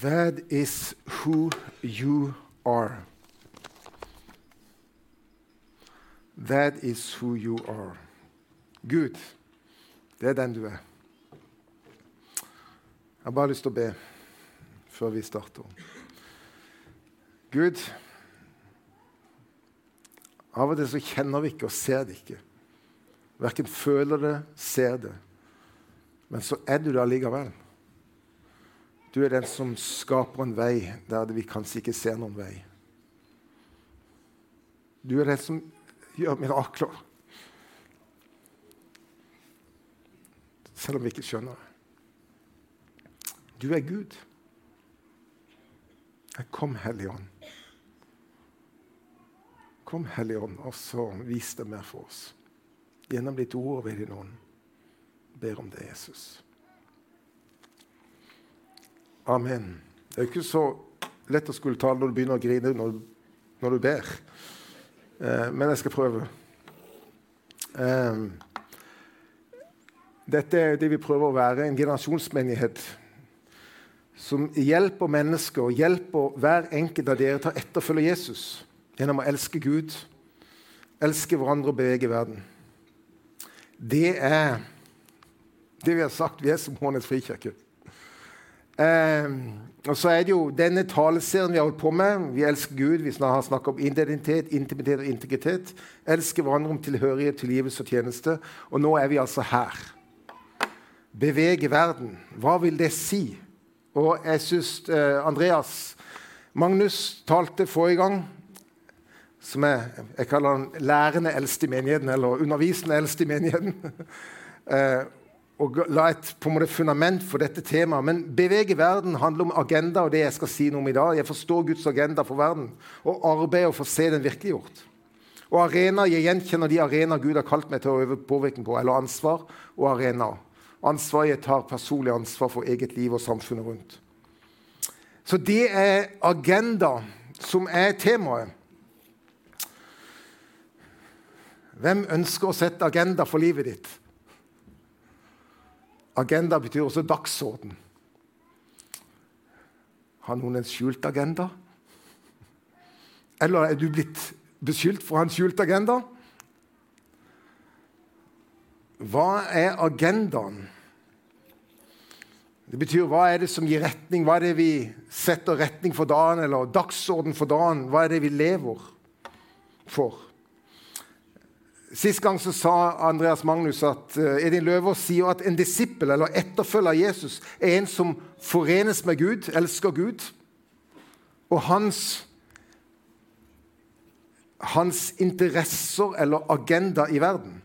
That is who you are. That is who you are. Gud, det er den du er. Jeg har bare lyst til å be før vi starter. Gud, av og til så kjenner vi ikke og ser det ikke. Verken føler det, ser det. Men så er du det allikevel. Du er den som skaper en vei der vi kanskje ikke ser noen vei. Du er den som gjør mirakler. Selv om vi ikke skjønner det. Du er Gud. Kom, Hellige Ånd. Kom, Hellige Ånd, og så vis det mer for oss. Gjennom ditt ord og ved din ånd. Ber om det, Jesus. Amen. Det er ikke så lett å skulle tale når du begynner å grine når, når du ber. Eh, men jeg skal prøve. Eh, dette er det vi prøver å være, en generasjonsmenighet som hjelper mennesker og hjelper hver enkelt av dere til å etterfølge Jesus gjennom å elske Gud, elske hverandre og bevege verden. Det er det vi har sagt. Vi er som Hånes frikirke. Eh, og så er det jo denne taleserien vi har holdt på med. Vi elsker Gud. Vi har snakket om identitet, intimitet og integritet. Elsker hverandre om tilhørighet, tilgivelse og tjeneste. Og nå er vi altså her. Bevege verden. Hva vil det si? Og jeg syns eh, Andreas Magnus talte forrige gang som jeg, jeg kaller han lærende eldste i menigheten, eller undervisende eldste i menigheten. eh, og la et på en måte fundament for dette temaet. Men bevege verden handler om agenda og det jeg skal si noe om i dag. Jeg forstår Guds agenda for verden og arbeider for å se den virkeliggjort. Og arena, Jeg gjenkjenner de arenaer Gud har kalt meg til å øve påvirkning på, eller ansvar og arena. Ansvar jeg tar personlig ansvar for eget liv og samfunnet rundt. Så det er agenda som er temaet. Hvem ønsker å sette agenda for livet ditt? Agenda betyr også dagsorden. Har noen en skjult agenda? Eller er du blitt beskyldt for å ha en skjult agenda? Hva er agendaen? Det betyr hva er det som gir retning? Hva er det vi setter retning for dagen, eller dagsorden for dagen? Hva er det vi lever for? Sist gang så sa Andreas Magnus at uh, Edin Løvaas sier at en disippel eller etterfølger av Jesus er en som forenes med Gud, elsker Gud, og hans, hans interesser eller agenda i verden.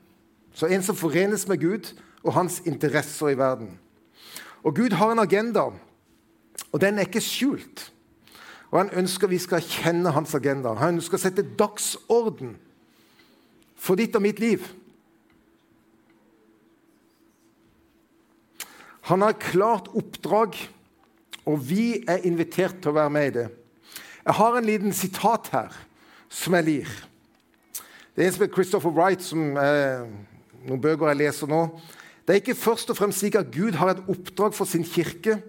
Så en som forenes med Gud og hans interesser i verden. Og Gud har en agenda, og den er ikke skjult. Og Han ønsker vi skal kjenne hans agenda. Han ønsker å sette dagsorden for ditt og mitt liv. Han har klart oppdrag, og vi er invitert til å være med i det. Jeg har en liten sitat her som jeg lir. Det er en som heter Christopher Wright, som er noen bøker jeg leser nå. Det er ikke først og fremst slik at Gud har et oppdrag for sin kirke.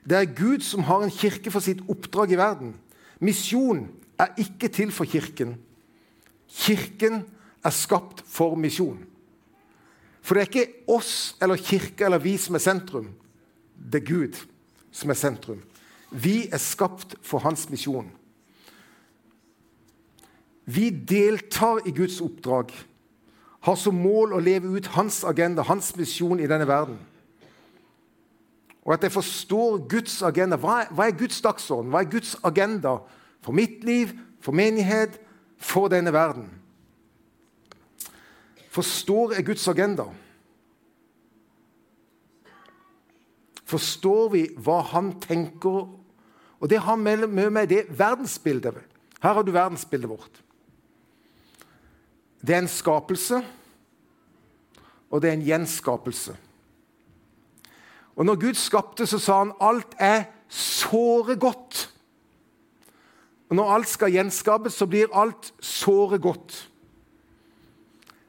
Det er Gud som har en kirke for sitt oppdrag i verden. Misjon er ikke til for Kirken. Kirken er skapt for misjon. For det er ikke oss eller kirke eller vi som er sentrum. Det er Gud som er sentrum. Vi er skapt for hans misjon. Vi deltar i Guds oppdrag, har som mål å leve ut hans agenda, hans misjon i denne verden. Og at jeg forstår Guds agenda. Hva er, hva er Guds dagsorden? Hva er Guds agenda for mitt liv, for menighet, for denne verden? Forstår jeg Guds agenda? Forstår vi hva han tenker? Og det har mye med det verdensbildet Her har du verdensbildet vårt. Det er en skapelse, og det er en gjenskapelse. Og når Gud skapte, så sa han alt er såre godt. Og når alt skal gjenskapes, så blir alt såre godt.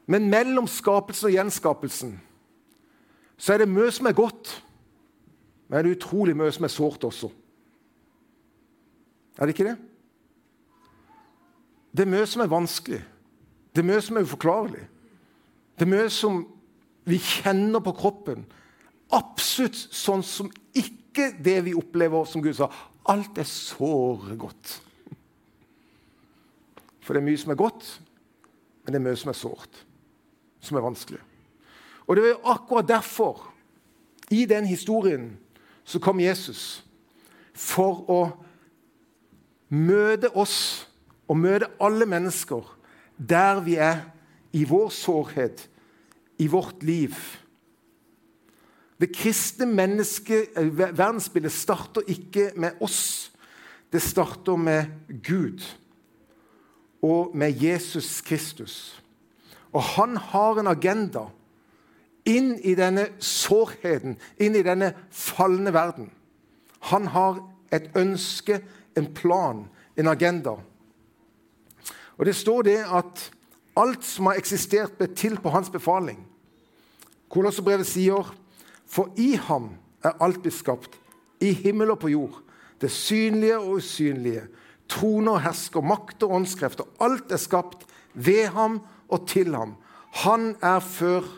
Men mellom skapelsen og gjenskapelsen så er det mye som er godt, men det er utrolig mye som er sårt også. Er det ikke det? Det er mye som er vanskelig. Det er mye som er uforklarlig. Det er mye som vi kjenner på kroppen. Absolutt sånn som ikke det vi opplever, som Gud sa. Alt er såre godt. For det er mye som er godt, men det er mye som er sårt. Som er vanskelig. Og det er akkurat derfor, i den historien, så kom Jesus. For å møte oss og møte alle mennesker der vi er i vår sårhet, i vårt liv. Det kristne menneske, eh, verdensbildet starter ikke med oss. Det starter med Gud og med Jesus Kristus. Og han har en agenda inn i denne sårheten, inn i denne falne verden. Han har et ønske, en plan, en agenda. Og Det står det at alt som har eksistert, ble til på hans befaling. Kolosserbrevet sier for i ham er alt blitt skapt, i himmel og på jord. Det synlige og usynlige, troner og hersker, makt og åndskrefter. Alt er skapt ved ham og til ham. Han er før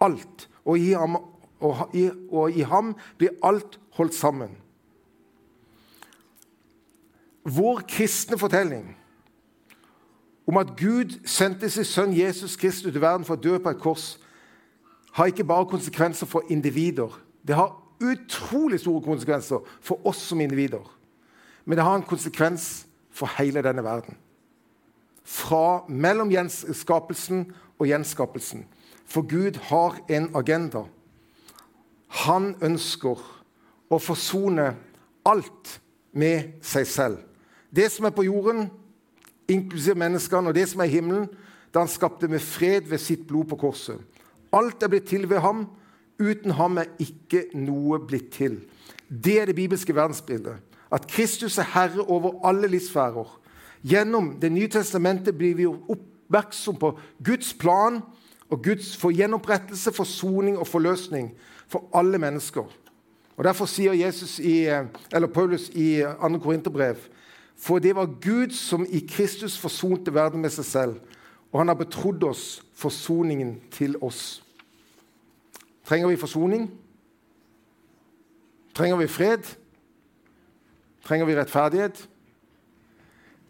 alt, og i ham, og i, og i ham blir alt holdt sammen. Vår kristne fortelling om at Gud sendte sin sønn Jesus Kristus til verden for å dø på et kors, har ikke bare konsekvenser for individer. Det har utrolig store konsekvenser for oss som individer. Men det har en konsekvens for hele denne verden. Fra mellom skapelsen og gjenskapelsen. For Gud har en agenda. Han ønsker å forsone alt med seg selv. Det som er på jorden, inklusiv menneskene, og det som er i himmelen, da han skapte med fred ved sitt blod på korset. Alt er blitt til ved ham. Uten ham er ikke noe blitt til. Det er det bibelske verdensbildet. At Kristus er herre over alle livsfærer. Gjennom Det nye testamentet blir vi oppmerksom på Guds plan og Guds for gjenopprettelse, forsoning og forløsning for alle mennesker. Og Derfor sier i, eller Paulus i 2. Korinterbrev for det var Gud som i Kristus forsonte verden med seg selv, og han har betrodd oss forsoningen til oss. Trenger vi forsoning? Trenger vi fred? Trenger vi rettferdighet?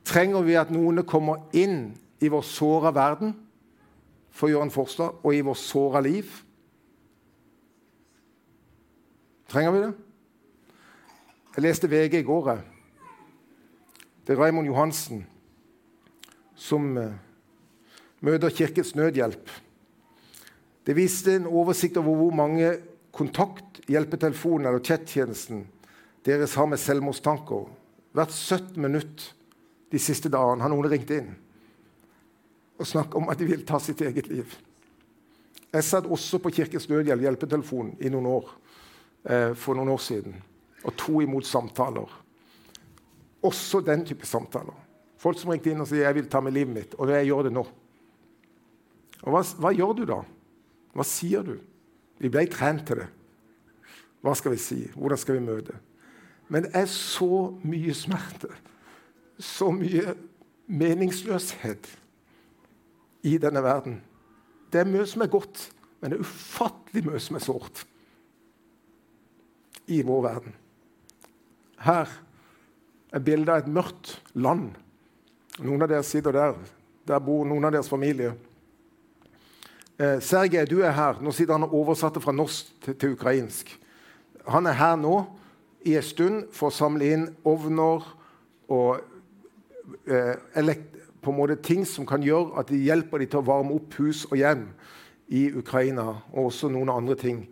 Trenger vi at noen kommer inn i vår såra verden for å gjøre en forskjell, og i vår såra liv? Trenger vi det? Jeg leste VG i går. Det er Raymond Johansen som eh, møter Kirkens Nødhjelp. Det viste en oversikt over hvor mange kontakt, hjelpetelefonen eller chattjenesten deres har med selvmordstanker. Hvert 17 minutt de siste dagene har noen ringt inn og snakket om at de vil ta sitt eget liv. Jeg satt også på Kirkens Nødhjelp hjelpetelefon i noen år, eh, for noen år siden og to imot samtaler. Også den type samtaler. Folk som ringte inn og sier 'jeg vil ta med livet mitt', og jeg gjør det nå. Og hva, hva gjør du da? Hva sier du? Vi ble trent til det. Hva skal vi si? Hvordan skal vi møte? Men det er så mye smerte, så mye meningsløshet i denne verden. Det er mye som er godt, men det er ufattelig mye som er sårt i vår verden. Her er bildet av et mørkt land. Noen av dere sitter der. Der bor noen av deres familie. Eh, Sergej, du er her. Nå sitter han og oversatte fra norsk til, til, ukrainsk. Han er her nå i en stund for å samle inn ovner og på en måte ting som kan gjøre at de hjelper dem til å varme opp hus og hjem i Ukraina, og også noen andre ting.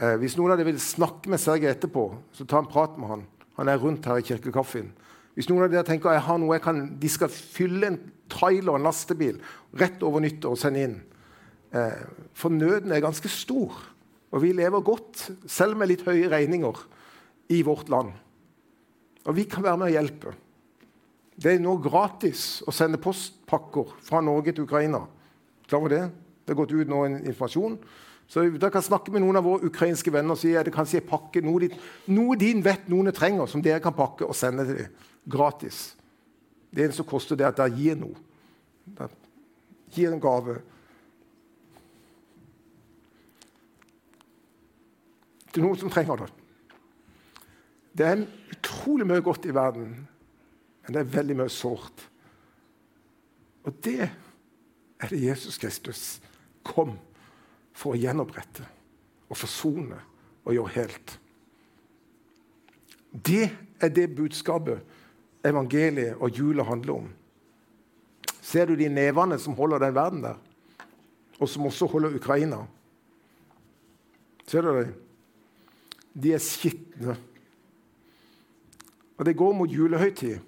Eh, hvis noen av dere vil snakke med Sergej etterpå, så ta en prat med han. Han er rundt her i kirkekaffen. Hvis noen av dere tenker jeg har noe jeg kan, de skal fylle en trailer en lastebil rett over nyttår og sende inn eh, For nøden er ganske stor, og vi lever godt, selv med litt høye regninger, i vårt land. Og vi kan være med å hjelpe. Det er nå gratis å sende postpakker fra Norge til Ukraina. Klar over det? Det har gått ut nå en informasjon. Så Dere kan snakke med noen av våre ukrainske venner og si at det kanskje er pakke, noe, din noe din vet noen trenger, som dere kan pakke og sende til dem gratis. Det eneste som koster, det at dere gir noe. Dere gir en gave. Til noen som trenger det. Det er utrolig mye godt i verden, men det er veldig mye sårt. Og det er det Jesus Kristus kom for å gjenopprette og forsone og gjøre helt. Det er det budskapet evangeliet og jula handler om. Ser du de nevene som holder den verden der, og som også holder Ukraina? Ser du det? De er skitne. Og det går mot julehøytid.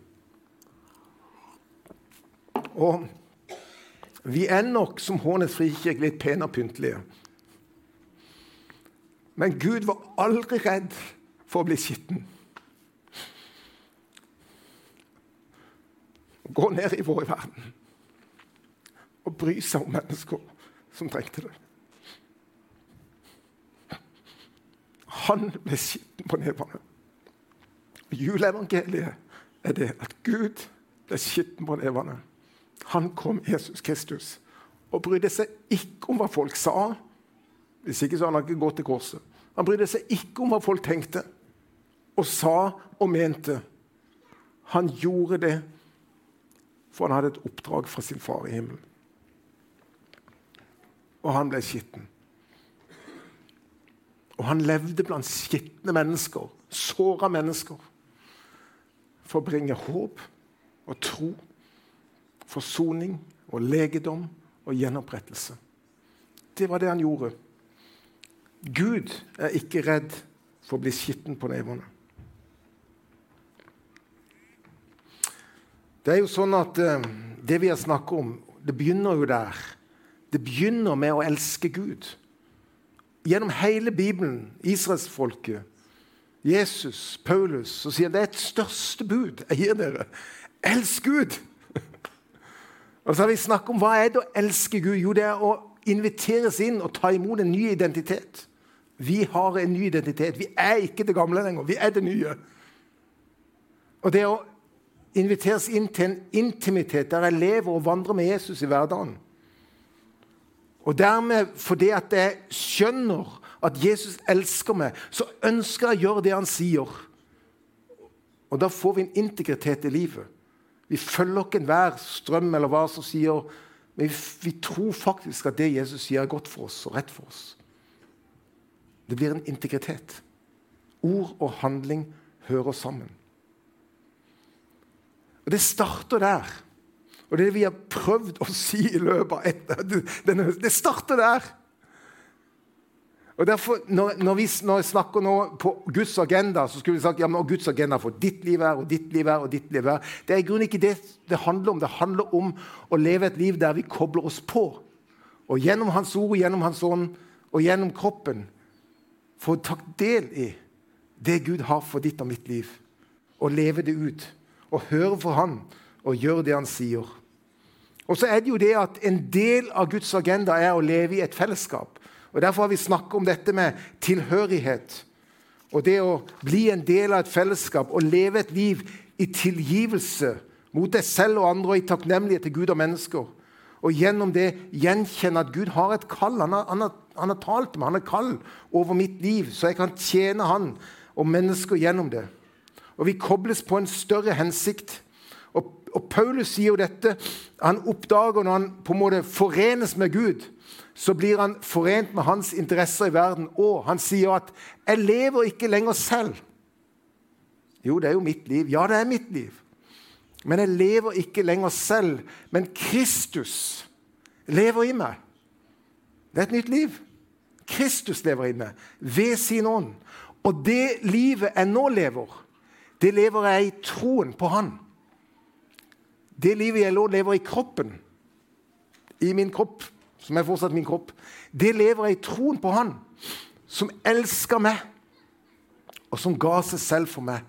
Og vi er nok som Hånes frikirke litt pene og pyntelige. Men Gud var aldri redd for å bli skitten. Gå ned i vår verden og bry seg om mennesker som trengte det. Han ble skitten på nevene. Juleevangeliet er det at Gud ble skitten på nevene. Han kom, Jesus Kristus, og brydde seg ikke om hva folk sa. Hvis ikke så hadde han ikke gått til korset. Han brydde seg ikke om hva folk tenkte og sa og mente. Han gjorde det for han hadde et oppdrag fra sin far i himmelen. Og han ble skitten. Og han levde blant skitne mennesker, såra mennesker, for å bringe håp og tro forsoning og legedom og gjenopprettelse. Det var det han gjorde. Gud er ikke redd for å bli skitten på nevene. Det er jo sånn at uh, det vi har snakket om, det begynner jo der. Det begynner med å elske Gud. Gjennom hele Bibelen, israelsfolket, Jesus, Paulus, så sier det er et største bud jeg gir dere. Elsk Gud! Og så har vi snakket om Hva er det å elske Gud? Jo, det er å inviteres inn og ta imot en ny identitet. Vi har en ny identitet. Vi er ikke det gamle lenger. Vi er det nye. Og det å inviteres inn til en intimitet der jeg lever og vandrer med Jesus i hverdagen. Og dermed, fordi at jeg skjønner at Jesus elsker meg, så ønsker jeg å gjøre det han sier. Og da får vi en integritet i livet. Vi følger ikke enhver strøm eller hva som sier Men vi, tror faktisk at det Jesus sier, er godt for oss og rett for oss. Det blir en integritet. Ord og handling hører sammen. Og Det starter der. Og det vi har prøvd å si i løpet av et, Det starter der. Og derfor, når, når, vi, når, jeg snakker nå på Guds agenda, så skulle vi sagt ja, men Guds agenda for ditt liv er, og ditt liv er, og ditt liv er. Det er i grunnen ikke det det handler om. Det handler om å leve et liv der vi kobler oss på. Og gjennom Hans ord, gjennom Hans ånd og gjennom kroppen få ta del i det Gud har for ditt og mitt liv. Og leve det ut. Og høre for Han og gjøre det Han sier. Og så er det jo det at En del av Guds agenda er å leve i et fellesskap. Og Derfor har vi snakket om dette med tilhørighet. Og det å bli en del av et fellesskap og leve et liv i tilgivelse mot deg selv og andre og i takknemlighet til Gud og mennesker. Og gjennom det gjenkjenne at Gud har et kall. Han har, han har, han har talt meg, han har kall over mitt liv, så jeg kan tjene han og mennesker gjennom det. Og vi kobles på en større hensikt. Og, Paulus sier jo dette. Han oppdager når han på en måte forenes med Gud, så blir han forent med hans interesser i verden. Og han sier at 'jeg lever ikke lenger selv'. Jo, det er jo mitt liv. Ja, det er mitt liv. Men jeg lever ikke lenger selv. Men Kristus lever i meg. Det er et nytt liv. Kristus lever i meg ved sin ånd. Og det livet jeg nå lever, det lever jeg i troen på Han. Det livet jeg nå lever i kroppen, i min kropp, som er fortsatt min kropp, det lever jeg i troen på Han, som elsker meg, og som ga seg selv for meg.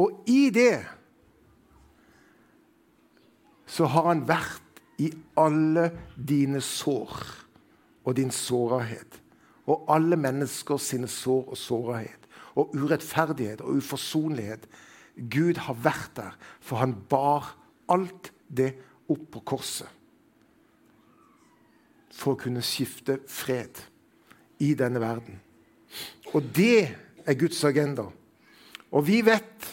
Og i det så har han vært i alle dine sår og din sårbarhet. og alle mennesker sine sår og sårbarhet og urettferdighet og uforsonlighet. Gud har vært der, for han bar alt det opp på korset. For å kunne skifte fred i denne verden. Og det er Guds agenda. Og vi vet,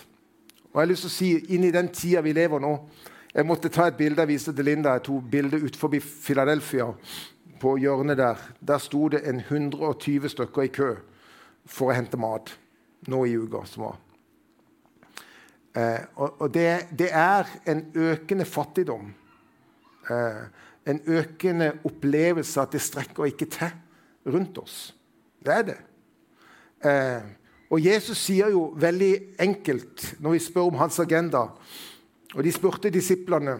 og jeg har lyst til å si inn i den tida vi lever nå Jeg måtte ta et bilde jeg viste til Linda. Jeg tok bilde utenfor Philadelphia, på hjørnet der. Der sto det en 120 stykker i kø for å hente mat nå i uka som var. Eh, og, det, det, er en økende fattigdom. Eh, en økende opplevelse at det strekker ikke til rundt oss. Det er det. Eh, og Jesus sier jo veldig enkelt når vi spør om hans agenda Og de spurte disiplene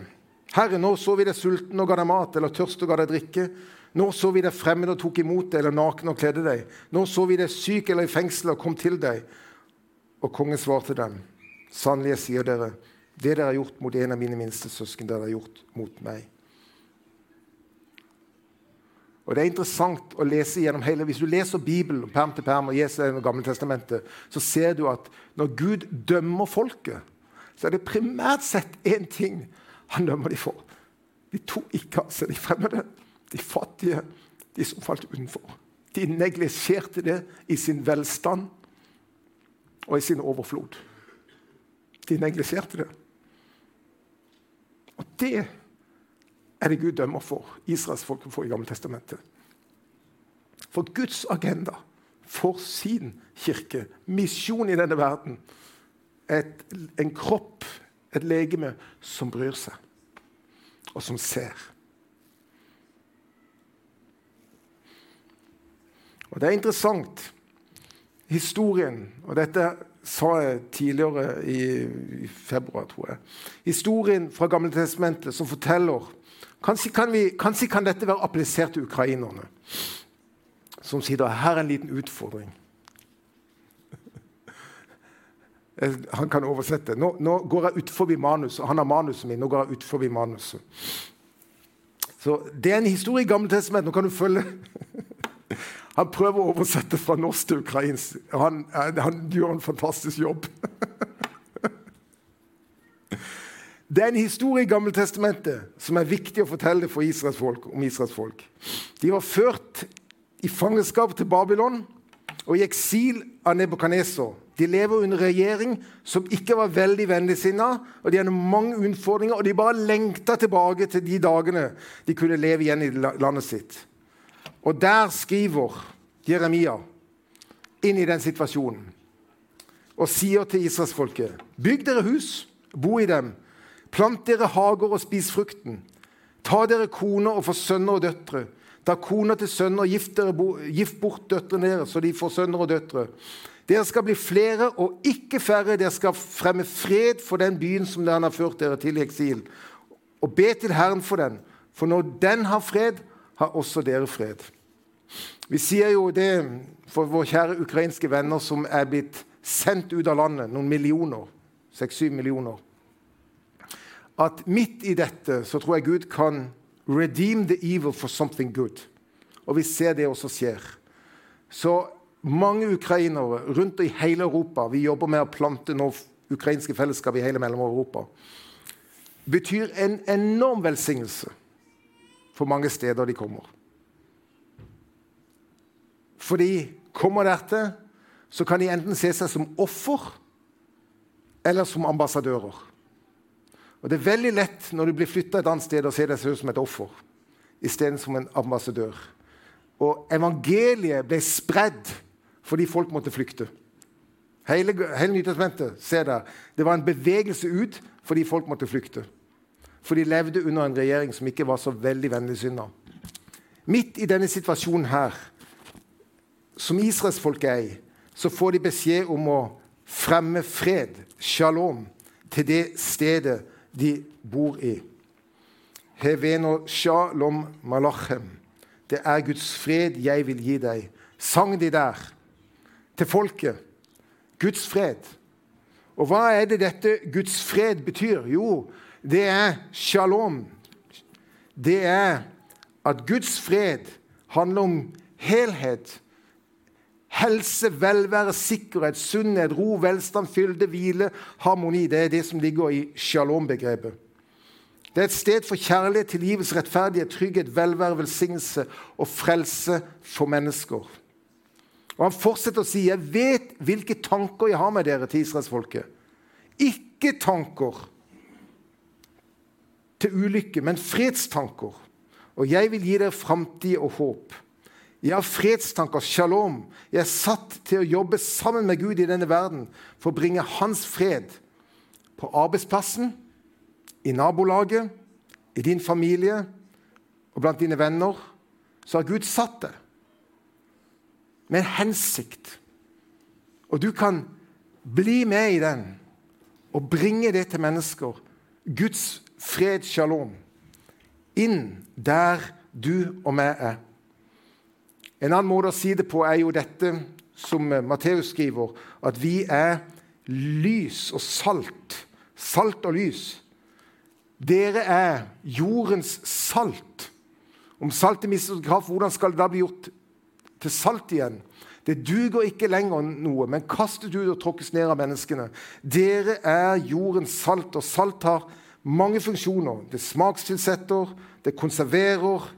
Herre, nå så vi deg sulten og ga deg mat, eller tørst og ga deg drikke. Nå så vi deg fremmed og tok imot deg, eller naken og kledde deg. Nå så vi deg syk eller i fengsel og kom til deg. Og kongen svarte dem, sannelig jeg sier dere, det dere har gjort mot en av mine minste søsken, dere har gjort mot meg. Og det er interessant å lese gjennom hele, Hvis du leser Bibelen perm til perm og Jesus det Gamle testamentet, så ser du at når Gud dømmer folket, så er det primært sett én ting han dømmer dem for. De to ikke-altså, de fremmede, de fattige, de som falt utenfor. De neglisjerte det i sin velstand og i sin overflod. De neglisjerte det. Og det er det Gud dømmer for israelsfolket for i Gamle Testamentet. For Guds agenda for sin kirke, misjon i denne verden, et, en kropp, et legeme, som bryr seg, og som ser. Og Det er interessant, historien Og dette sa jeg tidligere i, februar, tror jeg. Historien fra Gamle Testamentet som forteller Kanskje kan, vi, kanskje kan dette være applisert til ukrainerne, som sier at her er en liten utfordring. Han kan oversette. Nå, nå går jeg utfor manuset. Han har manuset mitt. Nå går jeg utfor manuset. Så Det er en historie i Gamle Testament. Nå kan du følge Han prøver å oversette fra norsk til ukrainsk. Han, han gjør en fantastisk jobb. Det er en historie i Gammeltestamentet som er viktig å fortelle for Israels folk, om Israels folk. De var ført i fangenskap til Babylon og i eksil av Nebukadneser. De lever under regjering som ikke var veldig vennligsinna, og de hadde mange utfordringer, og de bare lengta tilbake til de dagene de kunne leve igjen i landet sitt. Og der skriver Jeremia inn i den situasjonen og sier til israelsfolket.: Bygg dere hus, bo i dem Plant dere hager og spis frukten. Ta dere koner og få sønner og døtre. Ta koner til sønner, gift, dere, gift bort døtrene deres, så de får sønner og døtre. Dere skal bli flere og ikke færre. Dere skal fremme fred for den byen som den har ført dere til i eksil. Og be til Herren for den, for når den har fred, har også dere fred. Vi sier jo det for våre kjære ukrainske venner som er blitt sendt ut av landet, noen millioner, seks-syv millioner at midt i dette så tror jeg Gud kan redeem the evil for something good. Og vi ser det også skjer. Så mange ukrainere rundt i hele Europa Vi jobber med å plante nå ukrainske fellesskap i hele Mellom-Europa. betyr en enorm velsignelse for mange steder de kommer. Fordi kommer dertil, så kan de enten se seg som offer eller som ambassadører. Og Det er veldig lett når du blir flytta et annet sted, å se deg selv som et offer isteden som en ambassadør. Og evangeliet ble spredd fordi folk måtte flykte. Hele, hele Nytestamentet ser der. Det var en bevegelse ut fordi folk måtte flykte. For de levde under en regjering som ikke var så veldig vennligsinna. Midt i denne situasjonen her, som israelsfolket er i, så får de beskjed om å fremme fred, shalom, til det stedet de bor i. Heveno shalom malachem. Det er Guds fred jeg vil gi deg. Sang de der til folket. Guds fred. Og hva er det dette Guds fred betyr? Jo, det er shalom. Det er at Guds fred handler om helhet, Helse, velvære, sikkerhet, sunnhet, ro, velstand, fylde, hvile, harmoni. Det er det som ligger i shalom-begrepet. Det er et sted for kjærlighet til livets rettferdighet, trygghet, velvære, velsignelse og frelse for mennesker. Og Han fortsetter å si, 'Jeg vet hvilke tanker jeg har med dere til israelsfolket.' Ikke tanker til ulykke, men fredstanker. Og jeg vil gi dere framtid og håp. Jeg har fredstanker, shalom. Jeg er satt til å jobbe sammen med Gud i denne verden for å bringe hans fred på arbeidsplassen, i nabolaget, i din familie og blant dine venner. Så har Gud satt det med en hensikt. Og du kan bli med i den og bringe det til mennesker. Guds fred, shalom, inn der du og meg er. En annen måte å si det på er jo dette som Matteus skriver, at vi er lys og salt. Salt og lys. Dere er jordens salt. Om saltet mister kraft, hvordan skal det da bli gjort til salt igjen? Det duger ikke lenger noe, men kastet ut og tråkkes ned av menneskene. Dere er jordens salt, og salt har mange funksjoner. Det smakstilsetter, det konserverer.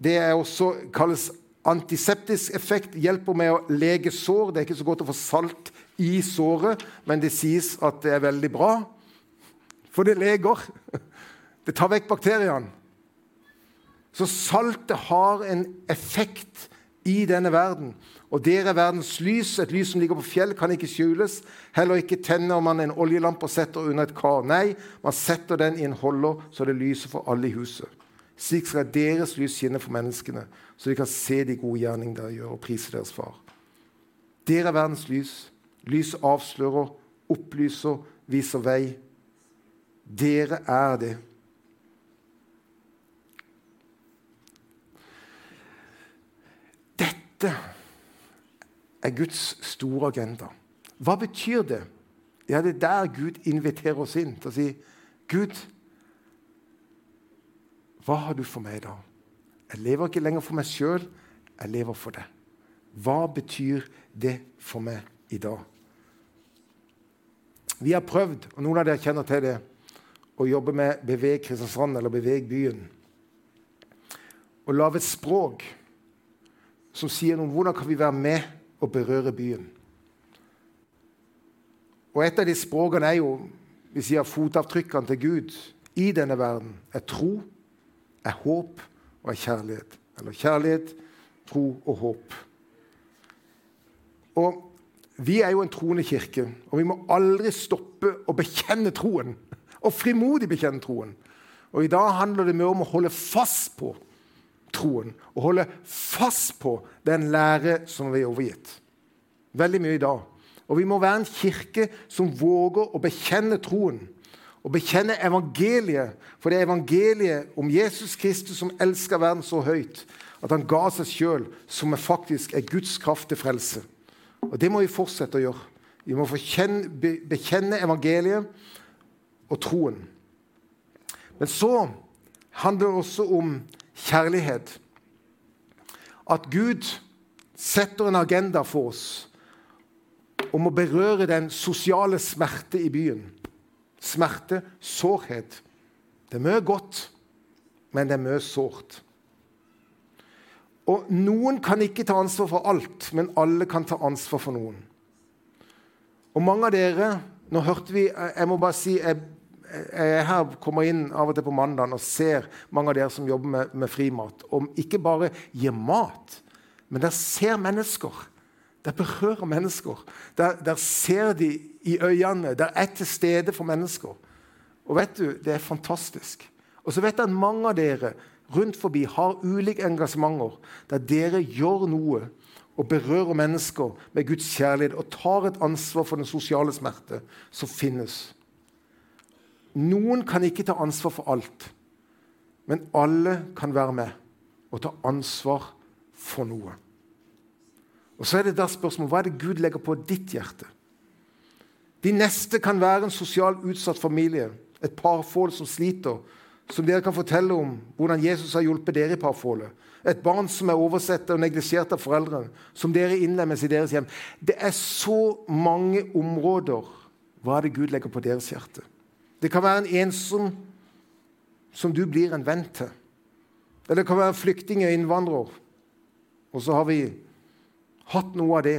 Det er også kalles antiseptisk effekt. Hjelper med å lege sår. Det er ikke så godt å få salt i såret, men det sies at det er veldig bra. For det leger. Det tar vekk bakteriene. Så saltet har en effekt i denne verden. Og dere er verdens lys. Et lys som ligger på fjell, kan ikke skjules. Heller ikke tenner man en oljelampe og setter under et kar. Nei, man setter den i en holder, så det lyser for alle i huset. Slik skal deres lys skinne for menneskene, så de kan se de gode gjerningene dere gjør, og prise deres far. Dere er verdens lys. Lyset avslører, opplyser, viser vei. Dere er det. Dette er Guds store agenda. Hva betyr det? Ja, Det er der Gud inviterer oss inn til å si Gud, hva har du for meg da? Jeg lever ikke lenger for meg sjøl, jeg lever for deg. Hva betyr det for meg i dag? Vi har prøvd, og noen av dere kjenner til det, å jobbe med Beveg Kristiansand eller Beveg byen. Å lage et språk som sier noe om hvordan kan vi være med og berøre byen. Og Et av de språkene er jo vi sier fotavtrykkene til Gud i denne verden. Er tro, er håp og er kjærlighet. Eller kjærlighet, tro og håp. Og Vi er jo en troende kirke, og vi må aldri stoppe å bekjenne troen. Og frimodig bekjenne troen. Og I dag handler det mer om å holde fast på troen og holde fast på den lære som vi er overgitt. Veldig mye i dag. Og vi må være en kirke som våger å bekjenne troen. Og bekjenne evangeliet. For det er evangeliet om Jesus Kristus som elsker verden så høyt at han ga seg sjøl, som faktisk er Guds kraft til frelse. Og Det må vi fortsette å gjøre. Vi må bekjenne evangeliet og troen. Men så handler det også om kjærlighet. At Gud setter en agenda for oss om å berøre den sosiale smerte i byen. Smerte, sårhet. Det er mye godt, men det er mye sårt. Og Noen kan ikke ta ansvar for alt, men alle kan ta ansvar for noen. Og mange av dere Nå hørte vi Jeg må bare si jeg jeg her kommer inn av og til på mandag og ser mange av dere som jobber med, med frimat, og ikke bare gir mat, men der ser mennesker. Der berører mennesker. Der, der ser de i øynene. Der er til stede for mennesker. Og vet du, Det er fantastisk. Og så vet jeg at mange av dere rundt forbi har ulike engasjementer der dere gjør noe og berører mennesker med Guds kjærlighet og tar et ansvar for den sosiale smerte som finnes. Noen kan ikke ta ansvar for alt, men alle kan være med og ta ansvar for noe. Og Så er det da spørsmålet hva er det Gud legger på ditt hjerte? De neste kan være en sosialt utsatt familie, et parforhold som sliter, som dere kan fortelle om hvordan Jesus har hjulpet dere i parforholdet. Et barn som er oversett og neglisjert av foreldrene, som dere innlemmes i deres hjem. Det er så mange områder. Hva er det Gud legger på deres hjerte? Det kan være en ensom som du blir en venn til. Eller det kan være flyktning og innvandrer. Og så har vi hatt noe av det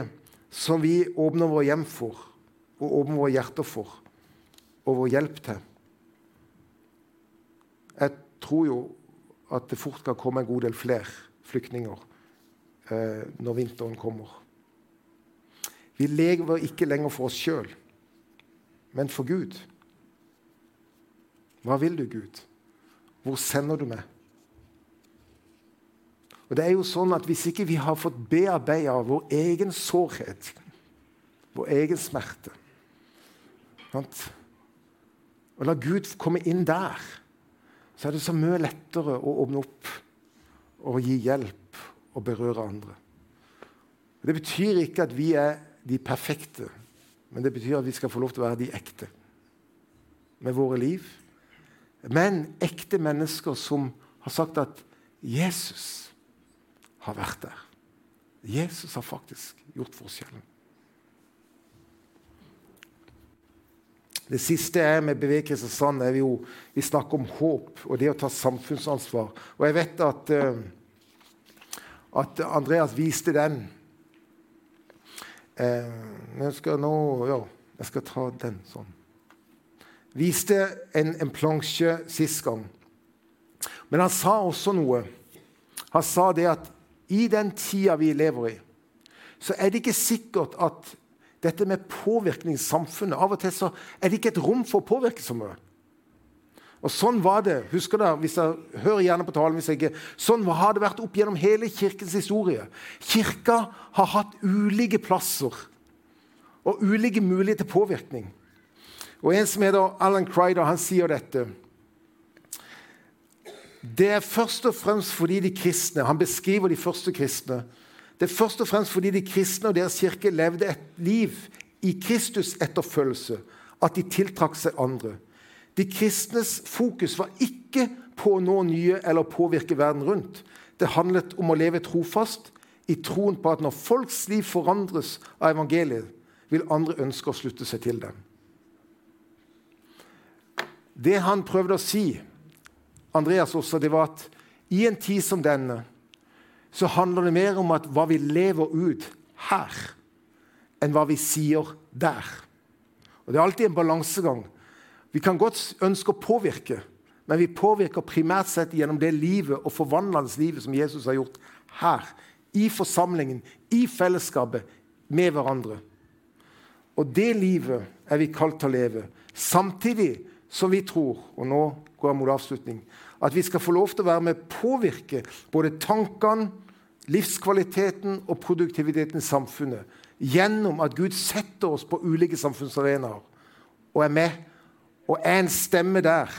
som vi åpner våre hjem for, og åpner våre hjerter for, og vår hjelp til. Jeg tror jo at det fort kan komme en god del flere flyktninger eh, når vinteren kommer. Vi lever ikke lenger for oss sjøl, men for Gud. Hva vil du, Gud? Hvor sender du meg? Og det er jo sånn at Hvis ikke vi har fått bearbeida vår egen sårhet, vår egen smerte Og la Gud komme inn der så er det så mye lettere å åpne opp og gi hjelp og berøre andre. Det betyr ikke at vi er de perfekte, men det betyr at vi skal få lov til å være de ekte med våre liv. Men ekte mennesker som har sagt at Jesus har vært der. Jesus har faktisk gjort forskjellen. Det siste er med Bevegelse Sand er jo vi snakker om håp og det å ta samfunnsansvar. Og jeg vet at, uh, at Andreas viste den. Uh, jeg skal nå Ja, jeg skal ta den sånn. Viste en, en plansje sist gang. Men han sa også noe. Han sa det at i den tida vi lever i, så er det ikke sikkert at dette med påvirkning i samfunnet. Av og til så er det ikke et rom for å påvirke så mye. Og Sånn var det. husker dere, hvis jeg hører gjerne på talen hvis jeg ikke, Sånn har det vært opp gjennom hele kirkens historie. Kirka har hatt ulike plasser og ulike muligheter til påvirkning. Og En som heter Alan Crider, han sier dette. Det er først og fremst fordi de kristne Han beskriver de første kristne det er først og fremst fordi de kristne og deres kirke levde et liv i Kristus etterfølgelse at de tiltrakk seg andre. De kristnes fokus var ikke på å nå nye eller påvirke verden rundt. Det handlet om å leve trofast i troen på at når folks liv forandres av evangeliet, vil andre ønske å slutte seg til dem. Det han prøvde å si, Andreas også, det var at i en tid som denne så handler det mer om at hva vi lever ut her, enn hva vi sier der. Og Det er alltid en balansegang. Vi kan godt ønske å påvirke, men vi påvirker primært sett gjennom det livet og forvandlende livet som Jesus har gjort her. I forsamlingen, i fellesskapet, med hverandre. Og det livet er vi kalt til å leve. Samtidig som vi tror, og nå går mot avslutning, at vi skal få lov til å være med å påvirke både tankene, livskvaliteten og produktiviteten i samfunnet gjennom at Gud setter oss på ulike samfunnsarenaer og er med og er en stemme der.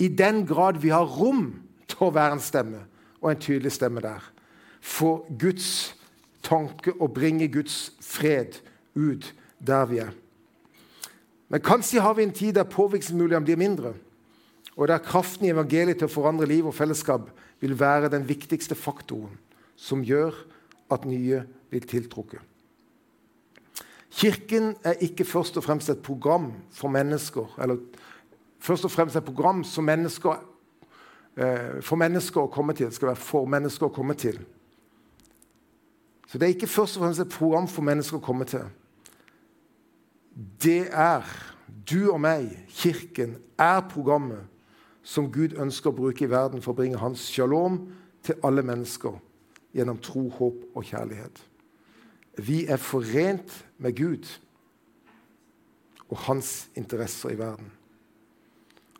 I den grad vi har rom til å være en stemme og en tydelig stemme der. For Guds tanke og bringe Guds fred ut der vi er. Men kanskje har vi en tid der påvirkningsmulighetene blir mindre og der kraften i evangeliet til å forandre liv og fellesskap vil være den viktigste faktoren som gjør at nye blir tiltrukket. Kirken er ikke først og fremst et program for mennesker eller først og fremst et program som mennesker, eh, for mennesker å komme til. Det skal være for mennesker å komme til. Så det er ikke først og fremst et program for mennesker å komme til. Det er du og meg, Kirken, er programmet som Gud ønsker å bruke i verden for å bringe hans shalom til alle mennesker gjennom tro, håp og kjærlighet. Vi er forent med Gud og hans interesser i verden.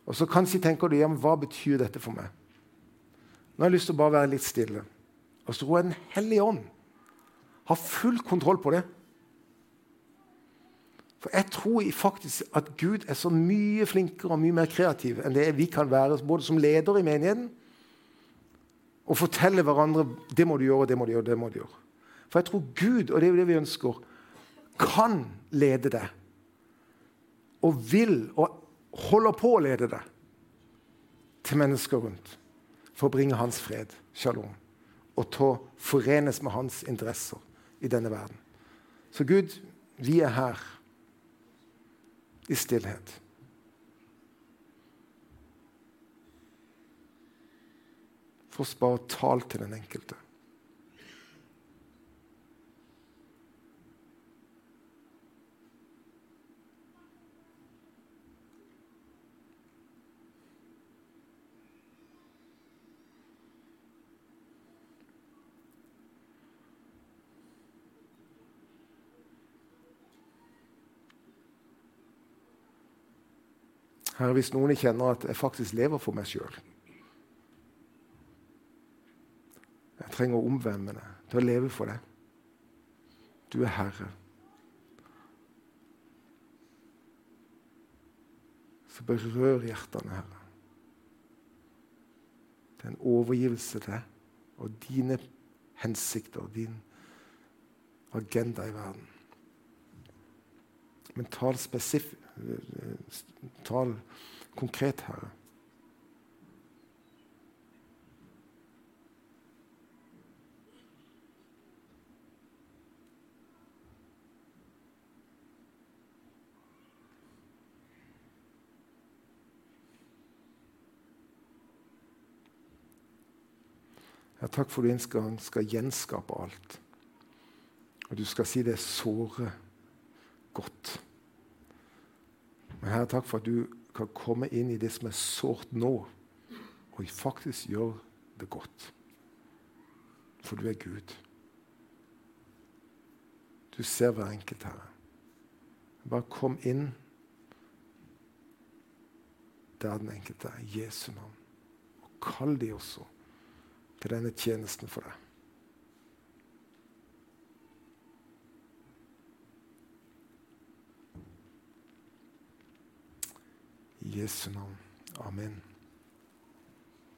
Og så Kanskje tenker du ja, men hva betyr dette for meg? Nå har jeg lyst til å bare være litt stille. Og så tror jeg Den hellige ånd har full kontroll på det. For jeg tror faktisk at Gud er så mye flinkere og mye mer kreativ enn det vi kan være både som leder i menigheten og fortelle hverandre det må du gjøre, det må du gjøre, det må du gjøre. For jeg tror Gud, og det er jo det vi ønsker, kan lede deg. Og vil og holder på å lede deg til mennesker rundt for å bringe hans fred, shalom, og til å forenes med hans interesser i denne verden. Så Gud, vi er her i stillhet. For oss bare tal til den enkelte. Herre, hvis noen kjenner at jeg faktisk lever for meg sjøl Jeg trenger å omvende meg til å leve for deg. Du er Herre. Så berør hjertene, Herre. Det er en overgivelse til deg og dine hensikter, din agenda i verden. Men tal spesif Tal konkret, Herre. Ja, takk for du en skal gjenskape alt. Og du skal si det såre godt. Men Herre, takk for at du kan komme inn i det som er sårt nå, og faktisk gjøre det godt. For du er Gud. Du ser hver enkelt, Herre. Bare kom inn der den enkelte er, Jesu navn. Og kall de også til denne tjenesten for deg. I Jesu navn. Amen.